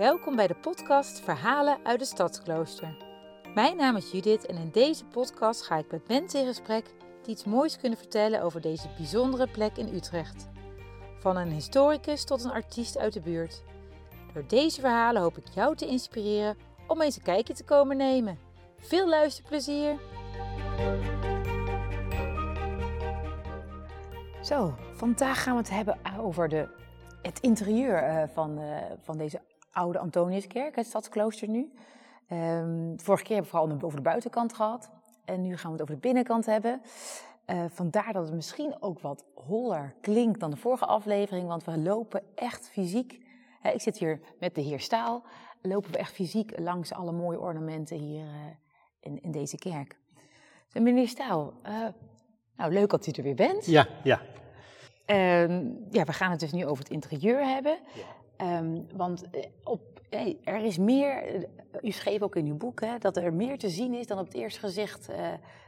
Welkom bij de podcast Verhalen uit de Stadsklooster. Mijn naam is Judith en in deze podcast ga ik met mensen in gesprek die iets moois kunnen vertellen over deze bijzondere plek in Utrecht. Van een historicus tot een artiest uit de buurt. Door deze verhalen hoop ik jou te inspireren om eens een kijkje te komen nemen. Veel luisterplezier! Zo, vandaag gaan we het hebben over de, het interieur eh, van, uh, van deze oude Antoniuskerk, het stadsklooster nu. Um, vorige keer hebben we vooral over de buitenkant gehad. En nu gaan we het over de binnenkant hebben. Uh, vandaar dat het misschien ook wat holler klinkt dan de vorige aflevering, want we lopen echt fysiek. Hè, ik zit hier met de heer Staal. Lopen we echt fysiek langs alle mooie ornamenten hier uh, in, in, deze kerk. Dus, meneer Staal, uh, nou leuk dat u er weer bent. Ja, ja. Um, ja, we gaan het dus nu over het interieur hebben. Ja. Um, want op, hey, er is meer, u schreef ook in uw boek, hè, dat er meer te zien is dan op het eerste gezicht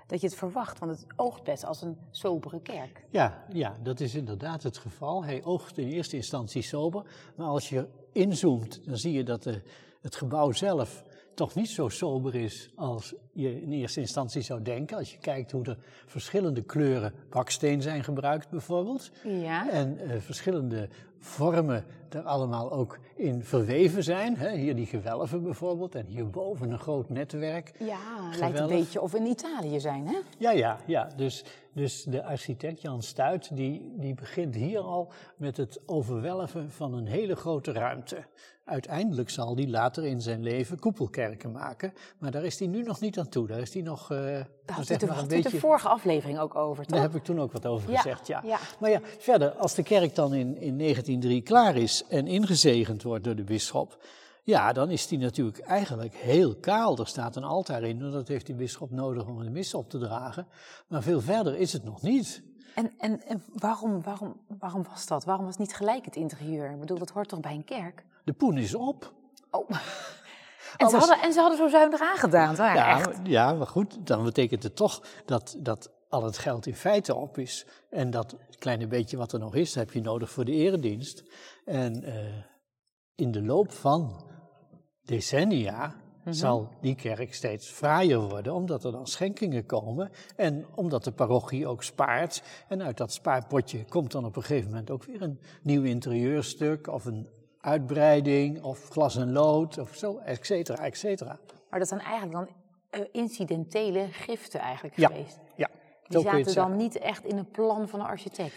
dat je het verwacht. Want het oogt best als een sobere kerk. Ja, ja, dat is inderdaad het geval. Hij oogt in eerste instantie sober. Maar als je inzoomt, dan zie je dat de, het gebouw zelf toch niet zo sober is als je in eerste instantie zou denken. Als je kijkt hoe er verschillende kleuren baksteen zijn gebruikt bijvoorbeeld. Ja. En uh, verschillende vormen er allemaal ook in verweven zijn. Hè? Hier die gewelven bijvoorbeeld en hierboven een groot netwerk. Ja, gewelf. lijkt een beetje of we in Italië zijn hè? Ja, ja, ja. Dus, dus de architect Jan Stuit die, die begint hier al met het overwelven van een hele grote ruimte. Uiteindelijk zal hij later in zijn leven koepelkerken maken, maar daar is hij nu nog niet aan toe. Daar is hij nog. Uh, daar had zeg maar een beetje... de vorige aflevering ook over, toch? Daar heb ik toen ook wat over ja, gezegd, ja. ja. Maar ja, verder, als de kerk dan in, in 1903 klaar is en ingezegend wordt door de bisschop, ja, dan is die natuurlijk eigenlijk heel kaal. Er staat een altaar in, dat heeft die bisschop nodig om een mis op te dragen. Maar veel verder is het nog niet. En, en, en waarom, waarom, waarom was dat? Waarom was niet gelijk het interieur? Ik bedoel, dat hoort toch bij een kerk? De poen is op. Oh. En, ze hadden, en ze hadden zo zuinig aangedaan, toch? Ja, echt. ja, maar goed, dan betekent het toch dat, dat al het geld in feite op is. En dat kleine beetje wat er nog is, heb je nodig voor de eredienst. En uh, in de loop van decennia mm-hmm. zal die kerk steeds fraaier worden, omdat er dan schenkingen komen en omdat de parochie ook spaart. En uit dat spaarpotje komt dan op een gegeven moment ook weer een nieuw interieurstuk of een uitbreiding of glas en lood of zo, et cetera, et cetera. Maar dat zijn eigenlijk dan uh, incidentele giften eigenlijk ja, geweest? Ja, Die zaten dan niet echt in een plan van een architect?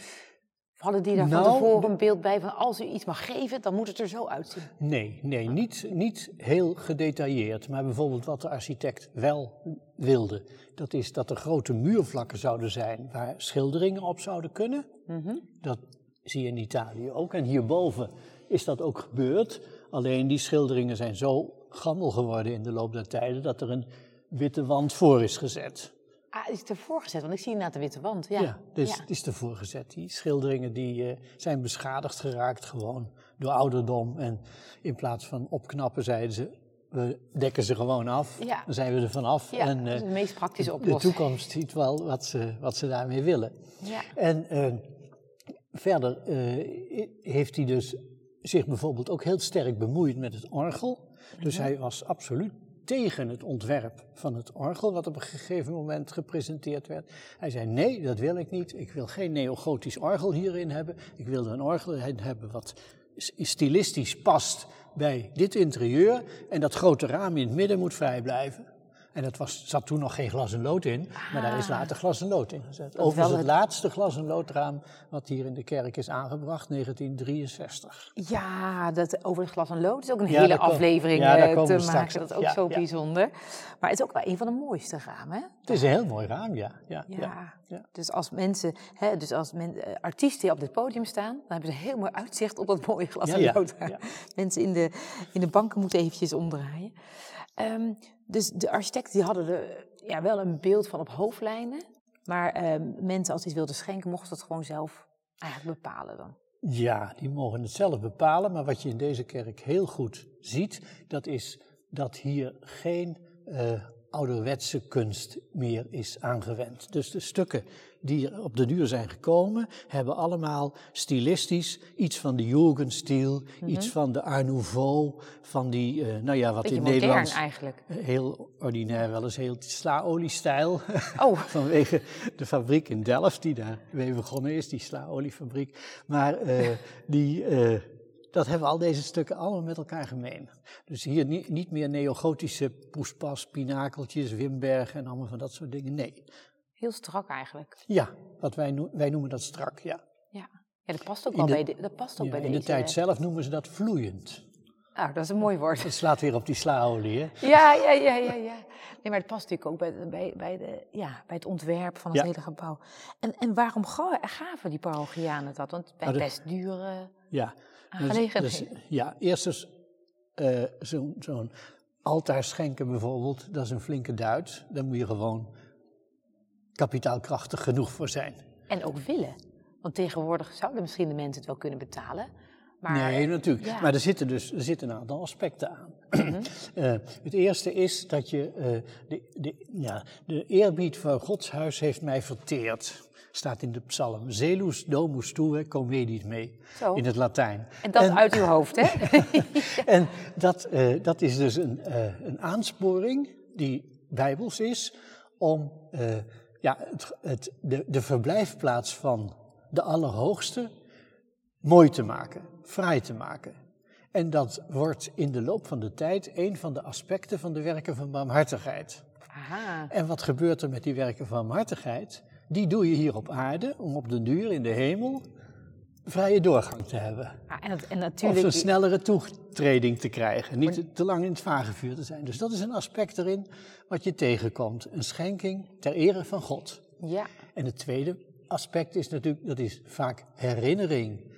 Of hadden die daar nou, van tevoren een beeld bij van als u iets mag geven, dan moet het er zo uitzien? Nee, nee niet, niet heel gedetailleerd. Maar bijvoorbeeld wat de architect wel wilde, dat is dat er grote muurvlakken zouden zijn waar schilderingen op zouden kunnen. Mm-hmm. Dat zie je in Italië ook. En hierboven is dat ook gebeurd. Alleen die schilderingen zijn zo gammel geworden in de loop der tijden dat er een witte wand voor is gezet. Ah, is het ervoor gezet? Want ik zie inderdaad de witte wand. Ja, ja dus ja. het is ervoor gezet. Die schilderingen die, uh, zijn beschadigd geraakt gewoon door ouderdom. En in plaats van opknappen zeiden ze, we dekken ze gewoon af. Ja. Dan zijn we er vanaf. Ja, en, uh, dat is de meest praktische oplossing. de toekomst ziet wel wat ze, wat ze daarmee willen. Ja. En uh, verder heeft hij dus zich bijvoorbeeld ook heel sterk bemoeid met het orgel. Dus hij was absoluut tegen het ontwerp van het orgel, wat op een gegeven moment gepresenteerd werd. Hij zei: Nee, dat wil ik niet. Ik wil geen neogotisch orgel hierin hebben. Ik wil er een orgel hebben wat stilistisch past bij dit interieur. En dat grote raam in het midden moet vrij blijven. En dat was, zat toen nog geen glas en lood in, maar daar is later glas en lood in gezet. Overigens het, het laatste glas en loodraam wat hier in de kerk is aangebracht, 1963. Ja, dat, over het glas en lood is ook een Ja, hele kom- aflevering ja, eh, te maken. Dat is ook. Ja, zo bijzonder. Maar het is ook wel een van de mooiste ramen, hè? Het is een heel mooi raam, ja. ja. Dus als mensen, hè, dus als men, eh, artiesten die op dit podium staan, dan hebben ze heel mooi uitzicht op dat mooie glas en loodraam. Mensen in de, in de banken moeten eventjes omdraaien. Ehm, dus de architecten die hadden er ja, wel een beeld van op hoofdlijnen. Maar ehm, mensen als die het wilden schenken, mochten dat gewoon zelf eigenlijk bepalen dan. Ja, die mogen het zelf bepalen. Maar wat je in deze kerk heel goed ziet, dat is dat hier geen eh, ouderwetse kunst meer is aangewend. Dus de stukken die op de duur zijn gekomen, hebben allemaal stilistisch iets van de Jugendstil, iets van de Art Nouveau, van die, eh, nou ja, wat Beetje in Nederland eigenlijk. heel ordinair wel eens heel slaoliestijl. Oh. Vanwege de fabriek in Delft, die daar mee begonnen is, die slaoliefabriek. Maar eh, die, eh, dat hebben al deze stukken allemaal met elkaar gemeen. Dus hier niet, niet meer neogotische poespas, pinakeltjes, Wimberg en allemaal van dat soort dingen. Nee. Heel strak eigenlijk. Ja, wat wij, wij noemen dat strak, ja. Ja, ja dat past ook In wel de- bij, de, dat past ook ja bij in deze. de tijd zelf noemen ze dat vloeiend. Ah, dat is een mooi woord. Dat slaat weer op die slaolie, hè? Ja, ja, ja, ja, ja. Nee, maar het past natuurlijk ook bij, bij, bij, de, ja, bij het ontwerp van het Ja. hele gebouw. En, en waarom ga- gaven die parochianen dat? Want bij Nou, best dure Ja. Dus- dus- ja, eerst eens eh, zo'n zo'n altaar schenken bijvoorbeeld, dat is een flinke duit. Daar moet je gewoon kapitaalkrachtig genoeg voor zijn. En ook willen. Want tegenwoordig zouden misschien de mensen het wel kunnen betalen. Maar nee, natuurlijk. ja. Maar er zitten dus er zitten een aantal aspecten aan. Mhm. Eh, het eerste is dat je eh, de, de, ja, de eerbied voor Gods huis heeft mij verteerd. Staat in de psalm. Zelus domus tue comedit me. Zo. In het Latijn. En dat uit uw hoofd, hè? En dat, eh, dat is dus een, eh, een aansporing die bijbels is om eh, ja, het, het, de, de verblijfplaats van de Allerhoogste mooi te maken, fraai te maken. En dat wordt in de loop van de tijd een van de aspecten van de werken van barmhartigheid. Aha. En wat gebeurt er met die werken van barmhartigheid? Die doe je hier op aarde om op den duur in de hemel vrije doorgang te hebben. Ah, en, en Of natuurlijk... een snellere toetreding te krijgen. Niet te, te lang in het vagevuur te zijn. Dus dat is een aspect erin wat je tegenkomt. Een schenking ter ere van God. Ja, En het tweede aspect is natuurlijk, dat is vaak herinnering.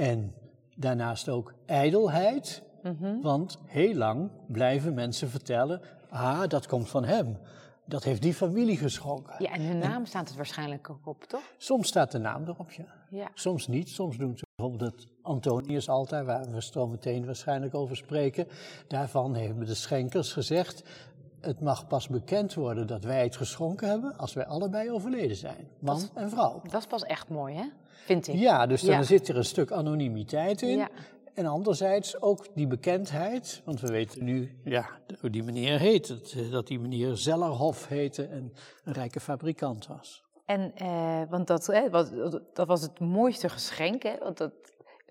En daarnaast ook ijdelheid. Mhm. Want heel lang blijven mensen vertellen, ah, dat komt van hem. Dat heeft die familie geschonken. ja, en hun naam staat het waarschijnlijk ook op, toch? Soms staat de naam erop, ja. Ja. Soms niet. Soms doen ze bijvoorbeeld het Antoniusaltaar, waar we zo meteen waarschijnlijk over spreken. Daarvan hebben de schenkers gezegd, het mag pas bekend worden dat wij het geschonken hebben als wij allebei overleden zijn. Man en vrouw. Dat is pas echt mooi, hè? Vind ik. Ja, dus dan Ja. zit er een stuk anonimiteit in. Ja. En anderzijds ook die bekendheid, want we weten nu ja, hoe die meneer heet. Dat, dat die meneer Zellerhof heette en een rijke fabrikant was. En, eh, want dat, hè, wat, dat was het mooiste geschenk, hè? Want dat,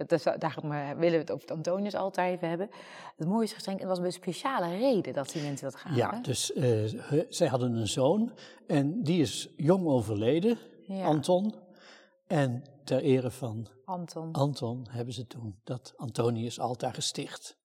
dat daarom willen we het over het Antoniusaltaar even hebben. Het mooiste geschenk, en dat was een speciale reden dat die mensen dat gaven. Ja, dus eh, zij hadden een zoon en die is jong overleden, Ja. Anton. En ter ere van Anton. Anton hebben ze toen dat Antonius altaar gesticht.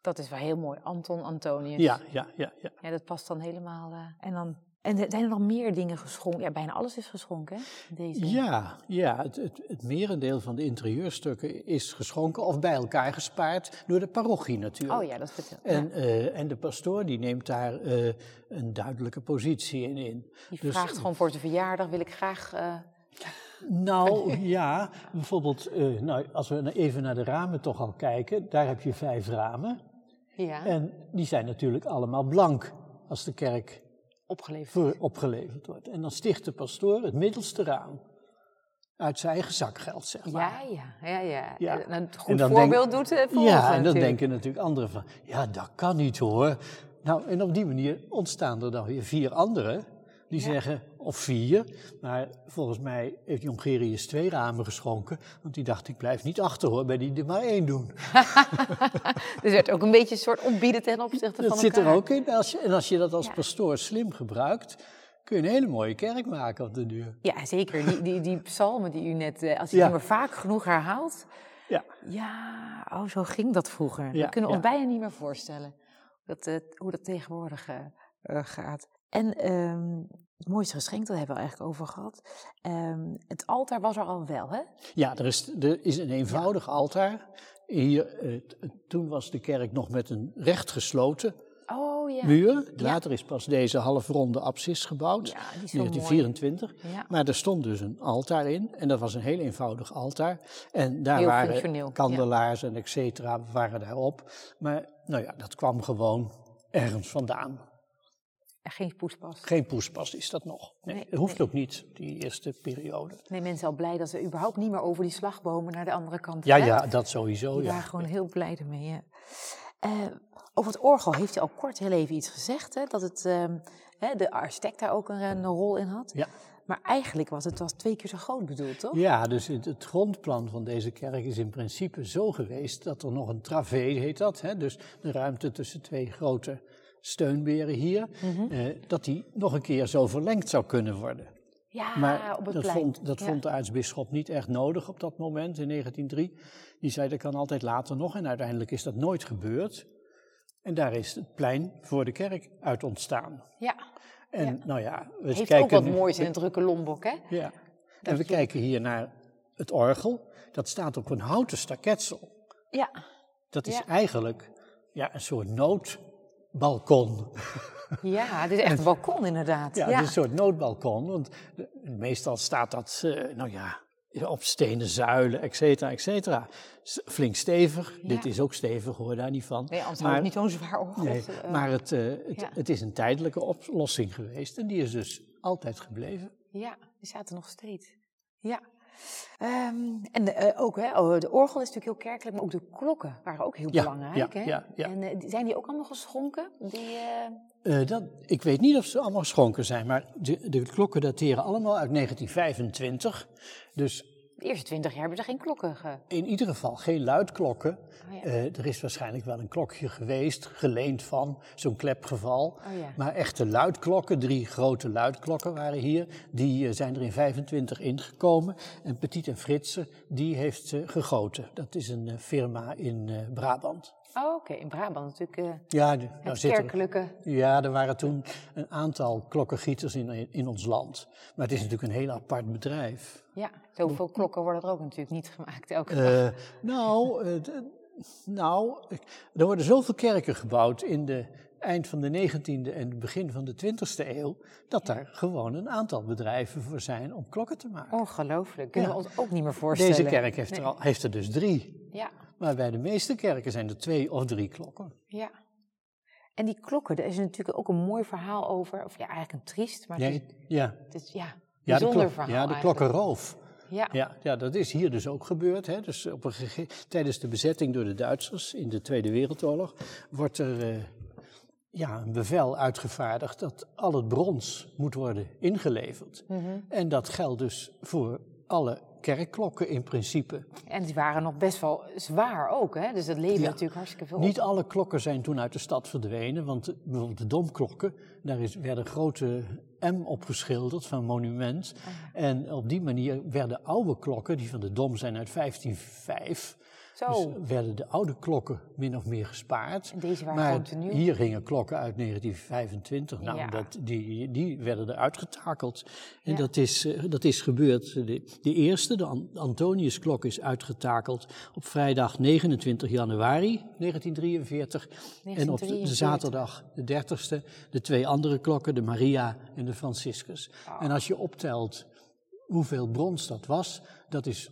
Dat is wel heel mooi. Anton Antonius. Ja, ja, ja, ja. Ja, dat past dan helemaal. eh, en dan. En zijn er nog meer dingen geschonken. Ja, bijna alles is geschonken, hè? Deze. Ja, ja het, het, het merendeel van de interieurstukken is geschonken of bij elkaar gespaard door de parochie natuurlijk. Oh ja, dat vertel. En, eh, en de pastoor die neemt daar eh, een duidelijke positie in. in. Die Dus- vraagt gewoon voor zijn verjaardag: wil ik graag. eh, Nou ja, bijvoorbeeld, nou, als we even naar de ramen toch al kijken, daar heb je vijf ramen. ja, En die zijn natuurlijk allemaal blank als de kerk opgeleverd. voor opgeleverd wordt. En dan sticht de pastoor het middelste raam. Uit zijn eigen zakgeld, zeg maar. Ja, ja, ja, ja. Ja. En een En goed dan voorbeeld doet eh volgen. Ja, en dan denken natuurlijk anderen van, ja, dat kan niet hoor. Nou, en op die manier ontstaan er dan weer vier anderen die zeggen, of vier, maar volgens mij heeft Jongerius twee ramen geschonken, want die dacht, ik blijf niet achter hoor, bij die er maar één doen. Dus werd ook een beetje een soort ontbieden ten opzichte Dat van zit elkaar. er ook in. Als je, en als je dat als Ja. pastoor slim gebruikt, kun je een hele mooie kerk maken op de duur. Ja, zeker. Die, die, die psalmen die u net, eh, als je Ja. die maar vaak genoeg herhaalt. Ja. Ja, oh, zo ging dat vroeger. Ja, We kunnen ons bijna niet meer voorstellen hoe dat, eh, hoe dat tegenwoordig eh, gaat. En ehm, het mooiste geschenk, dat hebben we eigenlijk over gehad. Ehm, het altaar was er al wel, hè? Ja, er is, er is een eenvoudig altaar. Hier, toen was de kerk nog met een recht gesloten Oh ja. muur. Later is pas deze halfronde apsis gebouwd, Ja, die is in zo mooi. 1924. Ja. Maar er stond dus een altaar in en dat was een heel eenvoudig altaar. En daar Heel waren kandelaars en et cetera waren daarop. Maar nou ja, dat kwam gewoon ergens vandaan. Geen poespas. Geen poespas is dat nog. Nee, Nee, dat hoeft nee. ook niet, die eerste periode. Nee, mensen al blij dat ze überhaupt niet meer over die slagbomen naar de andere kant Ja, hè? ja, dat sowieso. Die Ja. waren gewoon heel blij ermee. Ja. Eh, over het orgel heeft hij al kort heel even iets gezegd. Hè? Dat het, ehm, hè, de architect daar ook een, een rol in had. Ja. Maar eigenlijk was het was twee keer zo groot bedoeld, toch? Ja, dus het, het grondplan van deze kerk is in principe zo geweest dat er nog een travee heet dat, hè, dus de ruimte tussen twee grote steunberen hier, Mhm. eh, dat die nog een keer zo verlengd zou kunnen worden. Ja, Maar op het dat, plein. vond, dat Ja. vond de aartsbisschop niet echt nodig op dat moment, in 1903. Die zei dat kan altijd later nog en uiteindelijk is dat nooit gebeurd. En daar is het plein voor de kerk uit ontstaan. Ja, En Ja. nou ja, we heeft kijken ook wat moois in het drukke Lombok, hè? Ja. En we kijken hier naar het orgel. Dat staat op een houten staketsel. Ja, Dat is Ja. eigenlijk ja, een soort noodbalkon. ja het is echt een balkon inderdaad. Ja, Ja, het is een soort noodbalkon. Want meestal staat dat, eh, nou ja, op stenen zuilen, et cetera, et cetera. Flink stevig. Ja. Dit is ook stevig, hoor daar niet van. Nee, anders maar, had het niet zo'n zwaar orgel. nee, eh, maar het, eh, het, ja. het is een tijdelijke oplossing geweest. En die is dus altijd gebleven. Ja, die zaten nog steeds. Ja. Ehm, en eh, ook, hè, oh, de orgel is natuurlijk heel kerkelijk, maar ook de klokken waren ook heel Ja, belangrijk. ja, hè? ja. En eh, zijn die ook allemaal geschonken? Die, Eh, dat, ik weet niet of ze allemaal geschonken zijn, maar de, de klokken dateren allemaal uit 1925. Dus de eerste twintig jaar hebben ze geen klokken ge... in ieder geval geen luidklokken. Oh ja. Eh, er is waarschijnlijk wel een klokje geweest, geleend van zo'n klepgeval. Oh ja. Maar echte luidklokken, drie grote luidklokken waren hier, die eh, zijn er in 25 ingekomen. En Petit en Fritsen, die heeft ze gegoten. Dat is een eh, firma in Brabant. Oh, oké. In Brabant natuurlijk eh, Ja, de- nou zitten er- kerkelijke. Ja, er waren toen een aantal klokkengieters in, in ons land. Maar het is natuurlijk een heel apart bedrijf. Ja, zoveel klokken worden er ook natuurlijk niet gemaakt elke dag. Eh, nou, eh, nou, er worden zoveel kerken gebouwd in de eind van de 19e en het begin van de 20e eeuw, dat daar gewoon een aantal bedrijven voor zijn om klokken te maken. Ongelooflijk. Kunnen Ja. we ons ook niet meer voorstellen. Deze kerk heeft, Nee. er al, heeft er dus drie. Ja, Maar bij de meeste kerken zijn er twee of drie klokken. ja. En die klokken, daar is natuurlijk ook een mooi verhaal over. Of ja, eigenlijk een triest, maar het, is, Ja, het is ja, ja, de, bijzonder klok- verhaal ja, de klokkenroof. Ja. Ja, ja, dat is hier dus ook gebeurd. Hè. Dus op een tijdens de bezetting door de Duitsers in de Tweede Wereldoorlog wordt er eh, ja, een bevel uitgevaardigd dat al het brons moet worden ingeleverd. Mhm. En dat geldt dus voor alle kerkklokken in principe. En die waren nog best wel zwaar ook, hè? Dus dat leverde Ja. natuurlijk hartstikke veel Niet op. alle klokken zijn toen uit de stad verdwenen, want bijvoorbeeld de domklokken, daar is, werden grote M opgeschilderd van monument. Ah. En op die manier werden oude klokken, die van de dom zijn uit 1505, Zo, Dus werden de oude klokken min of meer gespaard. en deze waren Maar nieuw. hier hingen klokken uit 1925. Nou, Ja. dat, die, die werden eruit getakeld. En Ja. dat, is, eh, dat is gebeurd. De, de eerste, de An- Antoniusklok, is uitgetakeld op vrijdag 29 januari 1943. En op de, de 1943. zaterdag de 30ste de twee andere klokken, de Maria en de Franciscus. Ah. En als je optelt hoeveel brons dat was, dat is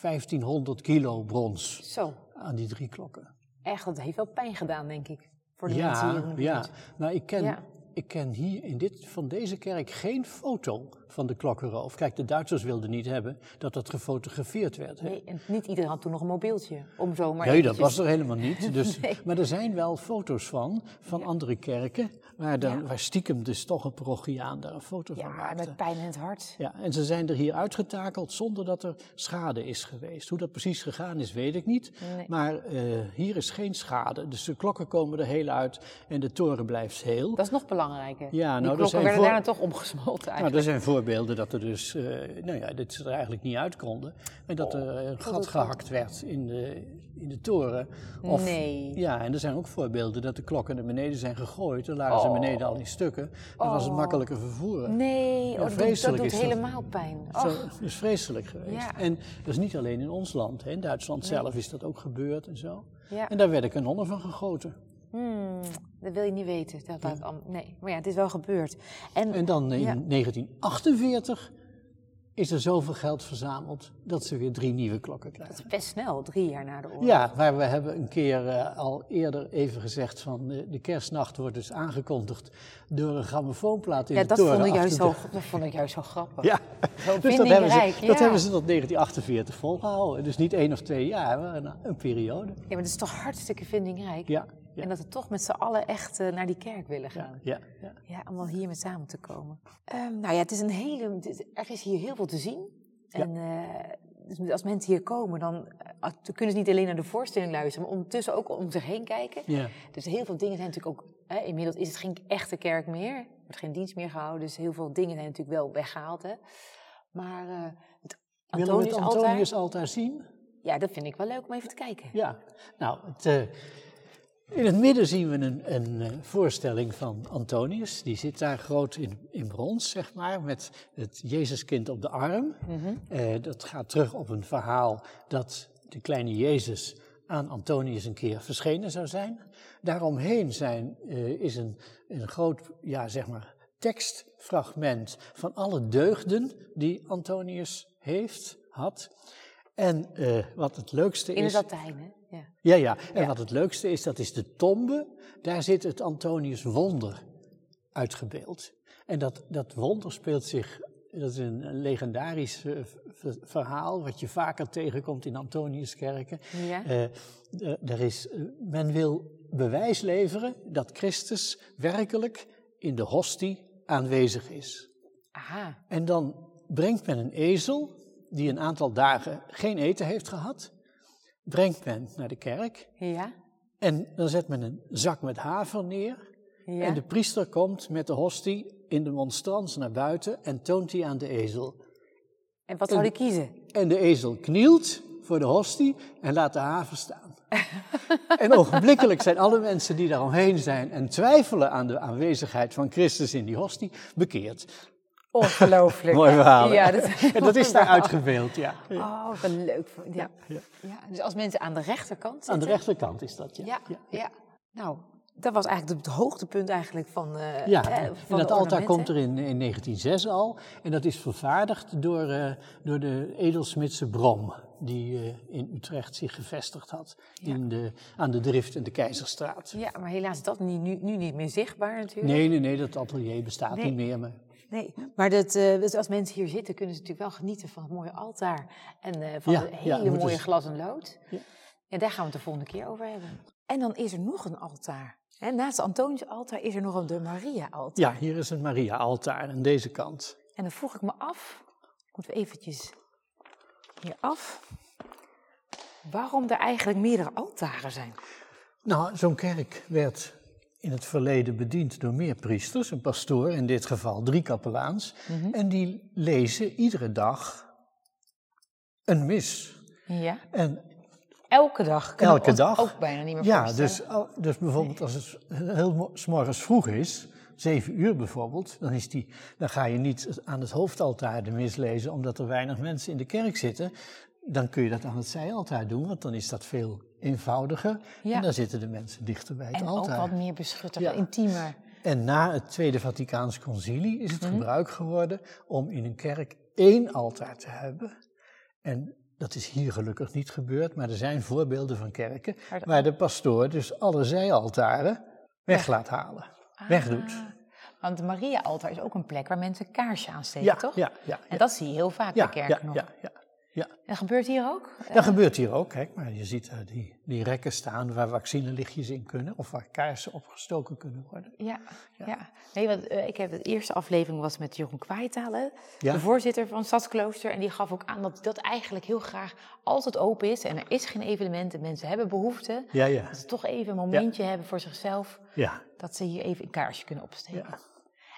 1500 kilo brons Zo, aan die drie klokken. echt, dat heeft wel pijn gedaan, denk ik. Voor de mensen hier in Ja, de ja. Nou, ik ken, Ja. Ik ken hier in dit, van deze kerk geen foto van de klokkenroof. Kijk, de Duitsers wilden niet hebben dat dat gefotografeerd werd. hè. Nee, en niet iedereen had toen nog een mobieltje, om zo maar Nee, dat was er helemaal niet. Dus, Nee. Maar er zijn wel foto's van, van Ja. andere kerken, waar, dan, Ja. waar stiekem dus toch een parochiaan daar een foto van Ja, maakte. met pijn in het hart. Ja, en ze zijn er hier uitgetakeld zonder dat er schade is geweest. Hoe dat precies gegaan is, weet ik niet. Nee. Maar eh, hier is geen schade. Dus de klokken komen er heel uit en de toren blijft heel. Dat is nog belangrijker. Ja, nou, Die klokken werden voor- daarna toch omgesmolten Nou, eigenlijk. er zijn voorbeelden dat er dus, eh, nou ja, dit ze er eigenlijk niet uit konden. En dat Oh, er een gat gehakt werd in de, in de toren. Of, Nee. Ja, en er zijn ook voorbeelden dat de klokken naar beneden zijn gegooid. Dan lagen ze Oh. beneden al in stukken. Dan was het Oh. makkelijker vervoeren. Nee, oh, dat, doet, dat helemaal pijn. Dat is vreselijk geweest. Ja. En dat is niet alleen in ons land. Hè. In Duitsland zelf is dat ook gebeurd en zo. ja. En daar werden kanonnen van gegoten. Hmm, dat wil je niet weten. Dat, nee, maar ja, het is wel gebeurd. En, En dan in Ja. 1948 is er zoveel geld verzameld dat ze weer drie nieuwe klokken krijgen. Dat is best snel, drie jaar na de oorlog. Ja, maar we hebben een keer uh, al eerder even gezegd van uh, de kerstnacht wordt dus aangekondigd door een grammofoonplaat in ja, de dat toren. vond, ik juist zo, dat vond ik juist zo grappig. Ja, Zo dus dat hebben, ze, ja. dat hebben ze tot 1948 volgehouden. Dus niet één of twee jaar, maar een, een periode. Ja, maar dat is toch hartstikke vindingrijk. Ja, ja, En dat we toch met z'n allen echt eh, naar die kerk willen gaan. ja, ja. Ja, om hier met samen te komen. Ehm, nou ja, het is een hele. het is- er is hier heel veel te zien. En eh, dus als mensen hier komen, dan, eh, dan kunnen ze niet alleen naar de voorstelling luisteren, maar ondertussen ook om zich heen kijken. Dus heel veel dingen zijn natuurlijk ook. Hè, inmiddels is het geen echte kerk meer. Er wordt geen dienst meer gehouden. Dus heel veel dingen zijn natuurlijk wel weggehaald. Hè. Maar het Willen we het Antonius-altaar, Antonius-altaar zien? ja, dat vind ik wel leuk om even te kijken. Ja, nou, het, in het midden zien we een, een eh, voorstelling van Antonius. Die zit daar groot in, in brons, zeg maar, met het Jezuskind op de arm. Mhm. Eh, dat gaat terug op een verhaal dat de kleine Jezus aan Antonius een keer verschenen zou zijn. Daaromheen zijn, eh, is een, een groot, ja, zeg maar, tekstfragment van alle deugden die Antonius heeft, had. En eh, wat het leukste In is... het Latijn, hè? Ja. Ja, ja. En Ja. wat het leukste is, dat is de tombe. Daar zit het Antonius wonder uitgebeeld. En dat, dat wonder speelt zich, dat is een, legendarisch eh, verhaal, wat je vaker tegenkomt in Antoniuskerken. Ja. Eh, eh, er is, men wil bewijs leveren dat Christus werkelijk in de hostie aanwezig is. Aha. En dan brengt men een ezel, die een aantal dagen geen eten heeft gehad, brengt men naar de kerk Ja. en dan zet men een zak met haver neer. Ja. En de priester komt met de hostie in de monstrans naar buiten en toont die aan de ezel. En wat zou die kiezen? En de ezel knielt voor de hostie en laat de haver staan. en ogenblikkelijk zijn alle mensen die daaromheen zijn en twijfelen aan de aanwezigheid van Christus in die hostie, bekeerd. Ongelooflijk. Mooi verhaal. Ja, dat, en dat is daar uitgebeeld, ja. Oh, wat leuk. Ja. Ja. Ja. Dus als mensen aan de rechterkant zitten. Aan de rechterkant is dat, ja. Ja, ja. Nou, dat was eigenlijk het hoogtepunt eigenlijk van, eh Ja, eh, en van dat de altaar komt er in, in 1906 al. En dat is vervaardigd door, eh, door de edelsmidse Brom, die eh, in Utrecht zich gevestigd had. In de, aan de Drift en de Keizerstraat. Ja, maar helaas is dat niet, nu, nu niet meer zichtbaar natuurlijk. Nee, nee, nee, dat atelier bestaat Nee. niet meer. Maar, Nee, maar dat, eh, dus als mensen hier zitten, kunnen ze natuurlijk wel genieten van het mooie altaar. En eh, van Ja, de ja, hele mooie glas en lood. Ja. En daar gaan we het de volgende keer over hebben. En dan is er nog een altaar. Hè, naast het Antonius-altaar is er nog een de Maria-altaar. ja, hier is een Maria-altaar aan deze kant. En dan vroeg ik me af, moeten we eventjes hier af, waarom er eigenlijk meerdere altaren zijn. Nou, zo'n kerk werd in het verleden bediend door meer priesters, een pastoor, in dit geval drie kapelaans. Mhm. En die lezen iedere dag een mis. Ja. En Elke dag. Kunnen Elke dag. ook bijna niet meer Ja, dus, dus bijvoorbeeld als het heel morgens vroeg is, zeven uur bijvoorbeeld, dan, is die, dan ga je niet aan het hoofdaltaar de mis lezen, omdat er weinig mensen in de kerk zitten. Dan kun je dat aan het zijaltaar doen, want dan is dat veel eenvoudiger. Ja. En dan zitten de mensen dichter bij het En ook altaar. wat meer beschuttig, Ja. intiemer. En na het Tweede Vaticaans Concilie is het Mhm. gebruik geworden om in een kerk één altaar te hebben. En dat is hier gelukkig niet gebeurd, maar er zijn voorbeelden van kerken waar de pastoor dus alle zijaltaren weg laat halen, wegdoet. Ah, want de Maria-altaar is ook een plek waar mensen kaarsje aansteken, Ja, toch? ja, ja. En dat zie je heel vaak Ja, bij kerken ja, nog. ja, ja, ja. En gebeurt hier ook? Dat gebeurt hier ook, kijk, maar je ziet eh, die, die rekken staan waar vaccinelichtjes in kunnen of waar kaarsen opgestoken kunnen worden. Ja, ja. Nee, want eh, ik heb de eerste aflevering was met Jeroen Kwijtalen, Ja. de voorzitter van Stadsklooster. En die gaf ook aan dat dat eigenlijk heel graag altijd open is. En er is geen evenement en mensen hebben behoefte. Ja, ja, Dat ze toch even een momentje hebben voor zichzelf. ja. Dat ze hier even een kaarsje kunnen opsteken. ja.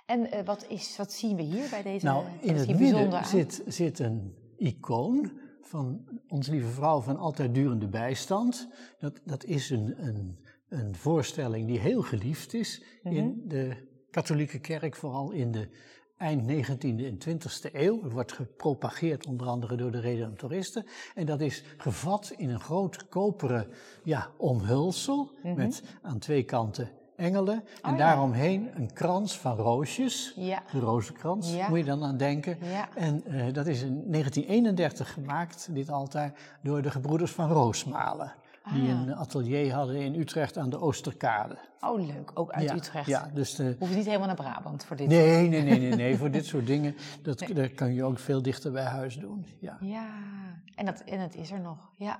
En eh, wat, is, wat zien we hier bij deze? Nou, in het midden zit, zit een icoon van Onze Lieve Vrouw van Altijd Durende Bijstand. Dat, dat is een, een, een voorstelling die heel geliefd is Mhm. in de katholieke kerk, vooral in de eind 19e en 20e eeuw. Het wordt gepropageerd onder andere door de Redemptoristen. En dat is gevat in een groot koperen ja, omhulsel Mhm. met aan twee kanten engelen. En ja. daaromheen een krans van roosjes. De rozenkrans, moet je dan aan denken. En eh, dat is in 1931 gemaakt, dit altaar, door de gebroeders van Roosmalen. Die Ah. een atelier hadden in Utrecht aan de Oosterkade. Oh, leuk. Ook uit ja, Utrecht. Ja, dus de, Hoef je niet helemaal naar Brabant voor dit. Nee, nee, nee, nee, nee. voor dit soort dingen, dat, dat kan je ook veel dichter bij huis doen. Ja. Ja, en, dat, en het is er nog. Ja.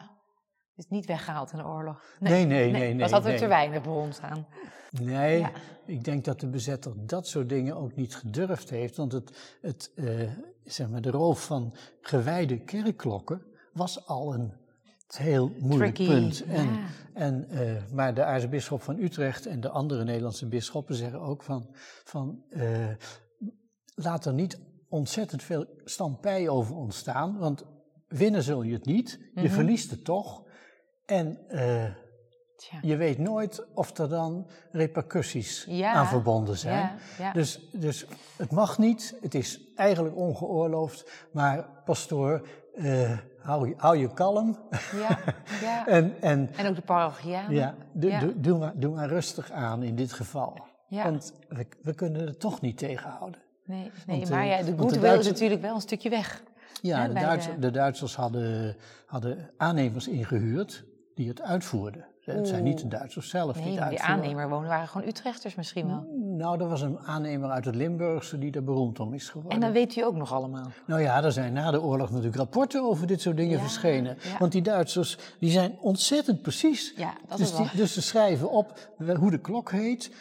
Is niet weggehaald in de oorlog. Nee, nee, nee, nee. was altijd nee. te weinig voor ons aan. Nee, Ja. ik denk dat de bezetter dat soort dingen ook niet gedurfd heeft. Want het, het, eh, zeg maar, de roof van gewijde kerkklokken was al een heel moeilijk Tricky, punt. En, ja. en, eh, maar de aartsbisschop van Utrecht en de andere Nederlandse bisschoppen zeggen ook van, van eh, laat er niet ontzettend veel stampij over ontstaan. Want winnen zul je het niet, je Mhm. verliest het toch. En eh, je weet nooit of er dan repercussies Ja, aan verbonden zijn. Ja, ja. Dus, dus het mag niet, het is eigenlijk ongeoorloofd, maar pastoor, eh, hou, je, hou je kalm. ja, ja. en en En ook de parochianen. ja, doe, maar, doe maar rustig aan in dit geval. Want we, we kunnen het toch niet tegenhouden. Nee, nee Want, maar eh, ja, de want de goodwill is Duitse- natuurlijk wel een stukje weg. Ja, Duits- de- de Duitsers hadden, hadden aannemers ingehuurd die het uitvoerden. Het zijn niet de Duitsers zelf die het maar die aannemer wonen waren gewoon Utrechters misschien wel. Nou, er was een aannemer uit het Limburgse die er beroemd om is geworden. En dat weet u ook nog allemaal. Nou ja, er zijn na de oorlog natuurlijk rapporten over dit soort dingen Ja, verschenen. ja. Want die Duitsers, die zijn ontzettend precies. Ja, dat dus, is die, dus ze schrijven op hoe de klok heet,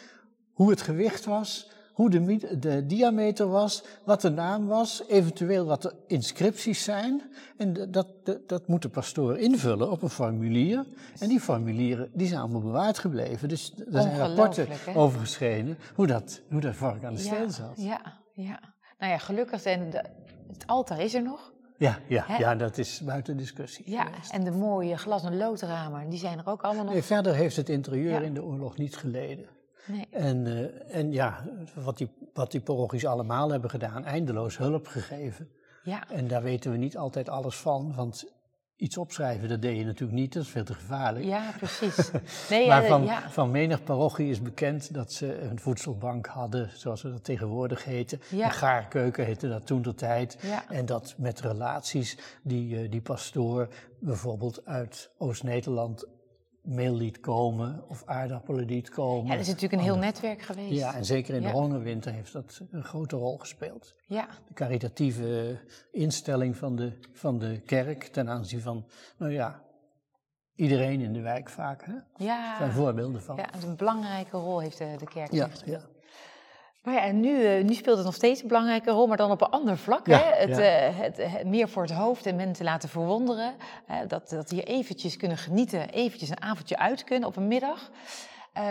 hoe het gewicht was, hoe de, de diameter was, wat de naam was, eventueel wat de inscripties zijn. En dat, dat, dat moet de pastoor invullen op een formulier. En die formulieren die zijn allemaal bewaard gebleven. Dus er zijn rapporten hè? over geschreven hoe dat, hoe dat vark aan de steel ja, zat. ja, ja. Nou ja, gelukkig en de, het altaar is er nog. Ja, ja, Hè? ja, dat is buiten discussie. Ja, geweest. en de mooie glas- en loodramen, die zijn er ook allemaal nog. Nee, verder heeft het interieur Ja. in de oorlog niet geleden. Nee. En, eh, en ja, wat die, wat die parochies allemaal hebben gedaan, eindeloos hulp gegeven. Ja, En daar weten we niet altijd alles van, want iets opschrijven, dat deed je natuurlijk niet, dat is veel te gevaarlijk. ja precies. Nee, maar ja, van, ja. van menig parochie is bekend dat ze een voedselbank hadden, zoals we dat tegenwoordig heten. Ja. Een gaarkeuken heette dat toen de tijd. Ja. En dat met relaties die eh, die pastoor bijvoorbeeld uit Oost-Nederland meel liet komen of aardappelen liet komen. ja, dat is natuurlijk een heel netwerk geweest. Ja, en zeker in de hongerwinter heeft dat een grote rol gespeeld. Ja, De caritatieve instelling van de, van de kerk ten aanzien van, nou ja, iedereen in de wijk vaak. Hè? ja. zijn voorbeelden van. ja, een belangrijke rol heeft de, de kerk ja, ja. Maar ja, en nu, eh, nu speelt het nog steeds een belangrijke rol, maar dan op een ander vlak. Ja, hè? Het, ja. eh, het, eh, meer voor het hoofd en mensen laten verwonderen. Eh, dat, dat hier eventjes kunnen genieten, eventjes een avondje uit kunnen op een middag. Eh,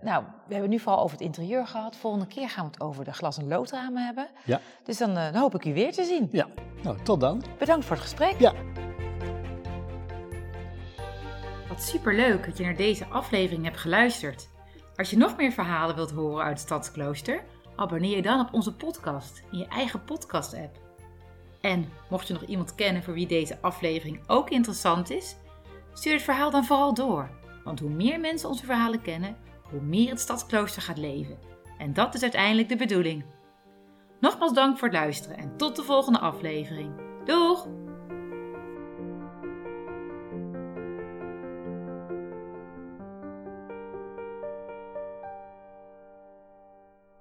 nou, we hebben nu vooral over het interieur gehad. Volgende keer gaan we het over de glas- en loodramen hebben. Ja. Dus dan, eh, dan hoop ik u weer te zien. ja. Nou, tot dan. Bedankt voor het gesprek. Ja. Wat superleuk dat je naar deze aflevering hebt geluisterd. Als je nog meer verhalen wilt horen uit Stadsklooster, abonneer je dan op onze podcast in je eigen podcast-app. En mocht je nog iemand kennen voor wie deze aflevering ook interessant is, stuur het verhaal dan vooral door. Want hoe meer mensen onze verhalen kennen, hoe meer het Stadsklooster gaat leven. En dat is uiteindelijk de bedoeling. Nogmaals dank voor het luisteren en tot de volgende aflevering. Doeg!